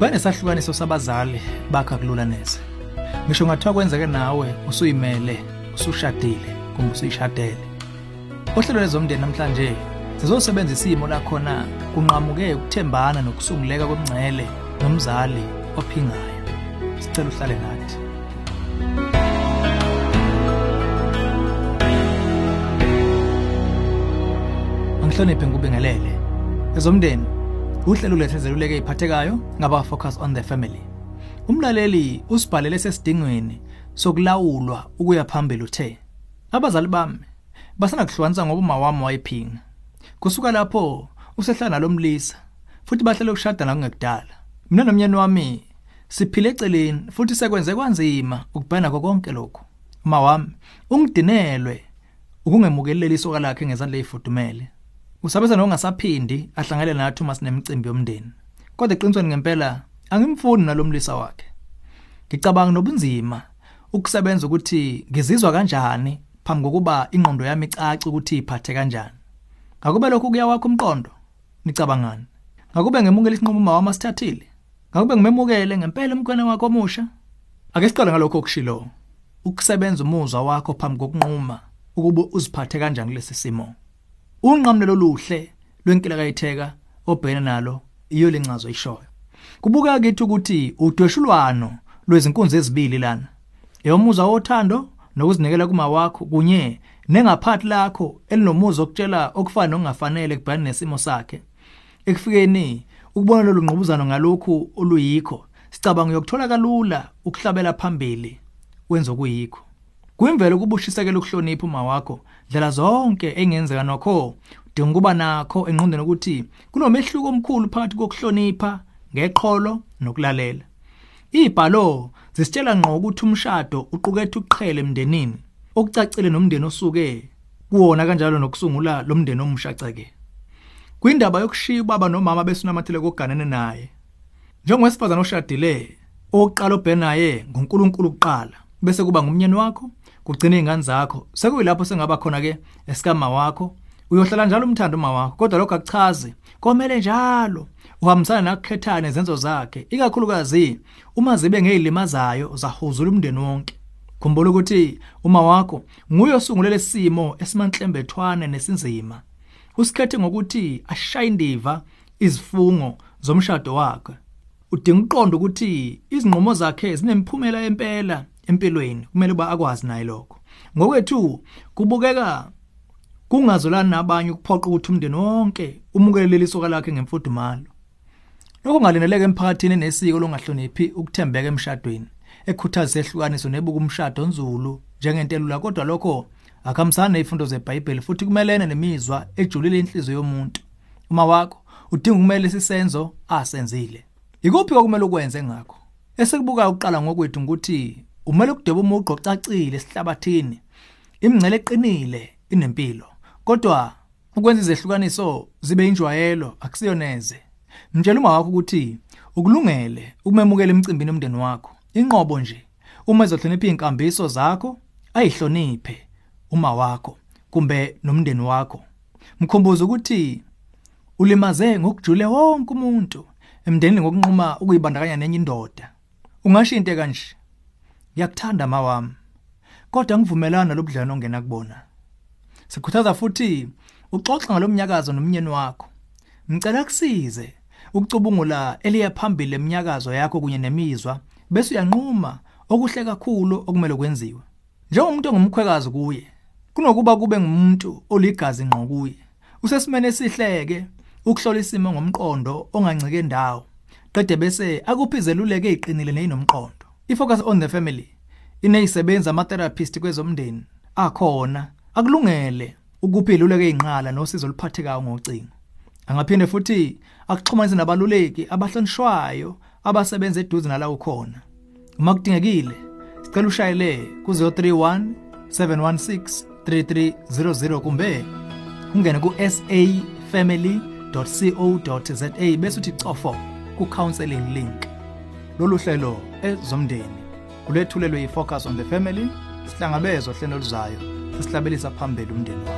banesahlukaniso sabazali bakha kulula neze. Ngisho ngathiwa kwenzeke nawe usuyimele usushadile kumbe usuyishadele. Ohlelo lezomndeni namhlanje sizosebenzisa isimo lakhona kunqamuke ukuthembana nokusunguleka kwemngcele nomzali ophingayo. Sicela uhlale nathi. Angihloniphe ngubingelele. Ezomndeni uhlelo lwethezeluleke iphathekayo ngaba focus on the family. Umlaleli usibhalele sesidingweni sokulawulwa ukuya phambili uthe abazali bami basana kuhlukanisa ngoba uma wami wayiphinga kusuka lapho usehlala nalomlisa futhi bahlele ukushada nakungekudala. Mina nomnyeni wami siphile eceleni futhi sekwenze kwanzima ukubhena konke lokho uma wami ungidinelwe ukungemukeleli isoka lakhe ngezandla ezifudumele usabeza nokungasaphindi ahlangele nathi uma sinemicimbi yomndeni. Kodwa eqinisweni ngempela angimfuni nalomlisa wakhe. Ngicabanga nobunzima ukusebenza ukuthi ngizizwa kanjani phambi kokuba ingqondo yami icace ukuthi iphathe kanjani. Ngakube lokhu kuya wakho umqondo nicabangani? Ngakube ngemukela isinqumo uma wama sithathile ngakube ngimemukele ngempela umkwana wakho omusha? Ake siqale ngalokho okushilo. Ukusebenza umuzwa wakho phambi kokunquma ukuba uziphathe kanjani kulesi simo? Unqamlelo luhle lwenkila kayitheka obhena nalo iyo lencazo ishoyo kubuka kithi ukuthi udweshulwano lwezinkunzi ezibili lana eyomuzwa wothando nokuzinikela kuma wakho kunye nengaphathi lakho elinomuzo okutshela okufana nokungafanele kubhani nesimo sakhe. Ekufikeni ukubona lolu ngqubuzano ngalokhu oluyikho sicabanga uyokuthola kalula ukuhlabela phambili wenza okuyikho. Kuyimvelo ukubushisekela ukuhlonipha uma wakho. Dlela zonke engenzeka nokho dinga ukuba nakho enqondweni ukuthi kunomehluko omkhulu phakathi kokuhlonipha ngeqholo nokulalela. Ibhalo zisitshela ngqo ukuthi umshado uqukethe uqhele emndenini. Okucacile nomndeni osuke kuwona kanjalo nokusungula lomndeni omusha ceke. Kwindaba yokushiya ubaba nomama besunamathele koganene naye. Njengowesifazana oshadile oqala obhenaye ngoNkulunkulu kuqala. Bese kuba ngumnyeni wakho kugcina izingane zakho. Sekuyilapho sengaba khona ke esikama wakho. Uyohlala njalo umthando uma wakho kodwa lokho akuchazi komele njalo uhambisana nakukhethana nezenzo zakhe. Ikakhulukazi uma zibe ngezilimazayo zahuzula umndeni wonke. Khumbula ukuthi uma wakho nguye osungulela isimo esimanhlembethwane nesinzima. Usikhethe ngokuthi ashaye indiva izifungo zomshado wakhe. Udinga uqonda ukuthi izinqumo zakhe zinemphumela empela empilweni kumele uba akwazi naye lokho. Ngokwethu kubukeka kungazolana nabanye ukuphoqa ukuthi umndeni wonke umukelele isoka lakhe ngemfudumalo. Lokho ngalindeleke emphakathini nesiko longahloniphi ukuthembeka emshadweni ekhuthaza ehlukaniso nebuka umshado onzulu njengentelula kodwa lokho akamsana nezifundo zeBhayibheli futhi kumelene nemizwa ejulile inhliziyo yomuntu. Uma wakho udinga ukumele sisenzo asenzile. Ikuphi okumele ukwenze ngakho? Esekubuka uqala ngokwethu ukuthi umele ukudeba umuqo ocacile esihlabathini. Imingcele eqinile inempilo kodwa ukwenza izehlukaniso zibe injwayelo akusiyoneze. Mtshela uma wakho ukuthi ukulungele ukumemukela emcimbini omndeni wakho inqobo nje uma ezohlonipha inkambiso zakho ayihloniphe uma wakho kumbe nomndeni wakho. Mkhumbuze ukuthi ulimaze ngokujule wonke umuntu emndenini ngokunquma ukuyibandakanya nenye indoda. Ungasho into kanje ngiyakuthanda mawami. Kodwa ngivumelana lobudlelwano ongena kubona. Sikhuthaza futhi uxoxa ngalomnyakazo nomnyeni wakho. Ngicela kusize ukucubungula eliya phambili eminyakazo yakho kunye nemizwa bese uyanquma okuhle kakhulu okumele kwenziwe. Njengomuntu ongumkhwekazi kuye kunokuba kube ngumuntu oligazi ngqo kuye. Usesimene esihleke ukuhlola isimo ngomqondo ongancike ndawo qede bese akuphizeluleke iqinile neyinomqondo ifocus on the family ineyisebenza ama therapist kwezomndeni akhona akulungele ukuphiluleke izinqala nosizo oluphathekayo ngocingo. Angaphinde futhi akuxhumanise nabaluleki abahlonishwayo abasebenza eduze nala ukhona uma kudingekile sicela ushayele ku 031 716 3300 kumbe ungene ku safamily.co.za bese uthi cofo ku counseling link. Lolu hlelo ezomndeni kulethulelwe yi focus on the family sihlangabezwa hlelo luzayo sisihlabelisa phambili umndeni wakho.